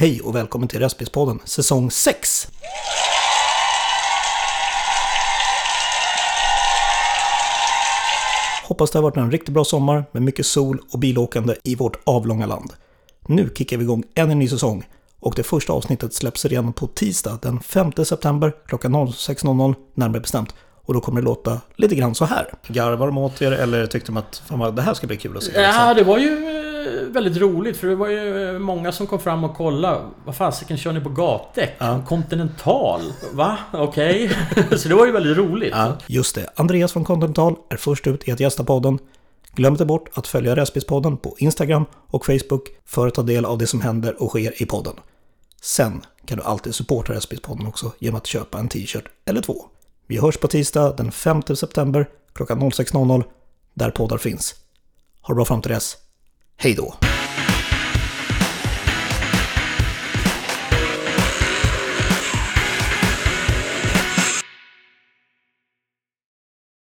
Hej och välkommen till Respispodden säsong 6! Hoppas det har varit en riktigt bra sommar med mycket sol och bilåkande i vårt avlånga land. Nu kickar vi igång än en ny säsong och det första avsnittet släpps redan på tisdag den 5 september klockan 06.00 närmare bestämt. Och då kommer det låta lite grann så här. Garvar de åt er eller tyckte de att fan det här ska bli kul att se? Ja, det var ju eh, väldigt roligt för det var ju eh, många som kom fram och kollade. Vad fasiken kör ni på gatdäck? Ja. Continental? Va? Okej. Så det var ju väldigt roligt. Ja, just det. Andreas från Continental är först ut i att gästa podden. Glöm inte bort att följa Respispodden på Instagram och Facebook för att ta del av det som händer och sker i podden. Sen kan du alltid supporta Respispodden också genom att köpa en t-shirt eller två. Vi hörs på tisdag den 5 september klockan 06.00 där poddar finns. Ha det bra fram till dess. Hej då!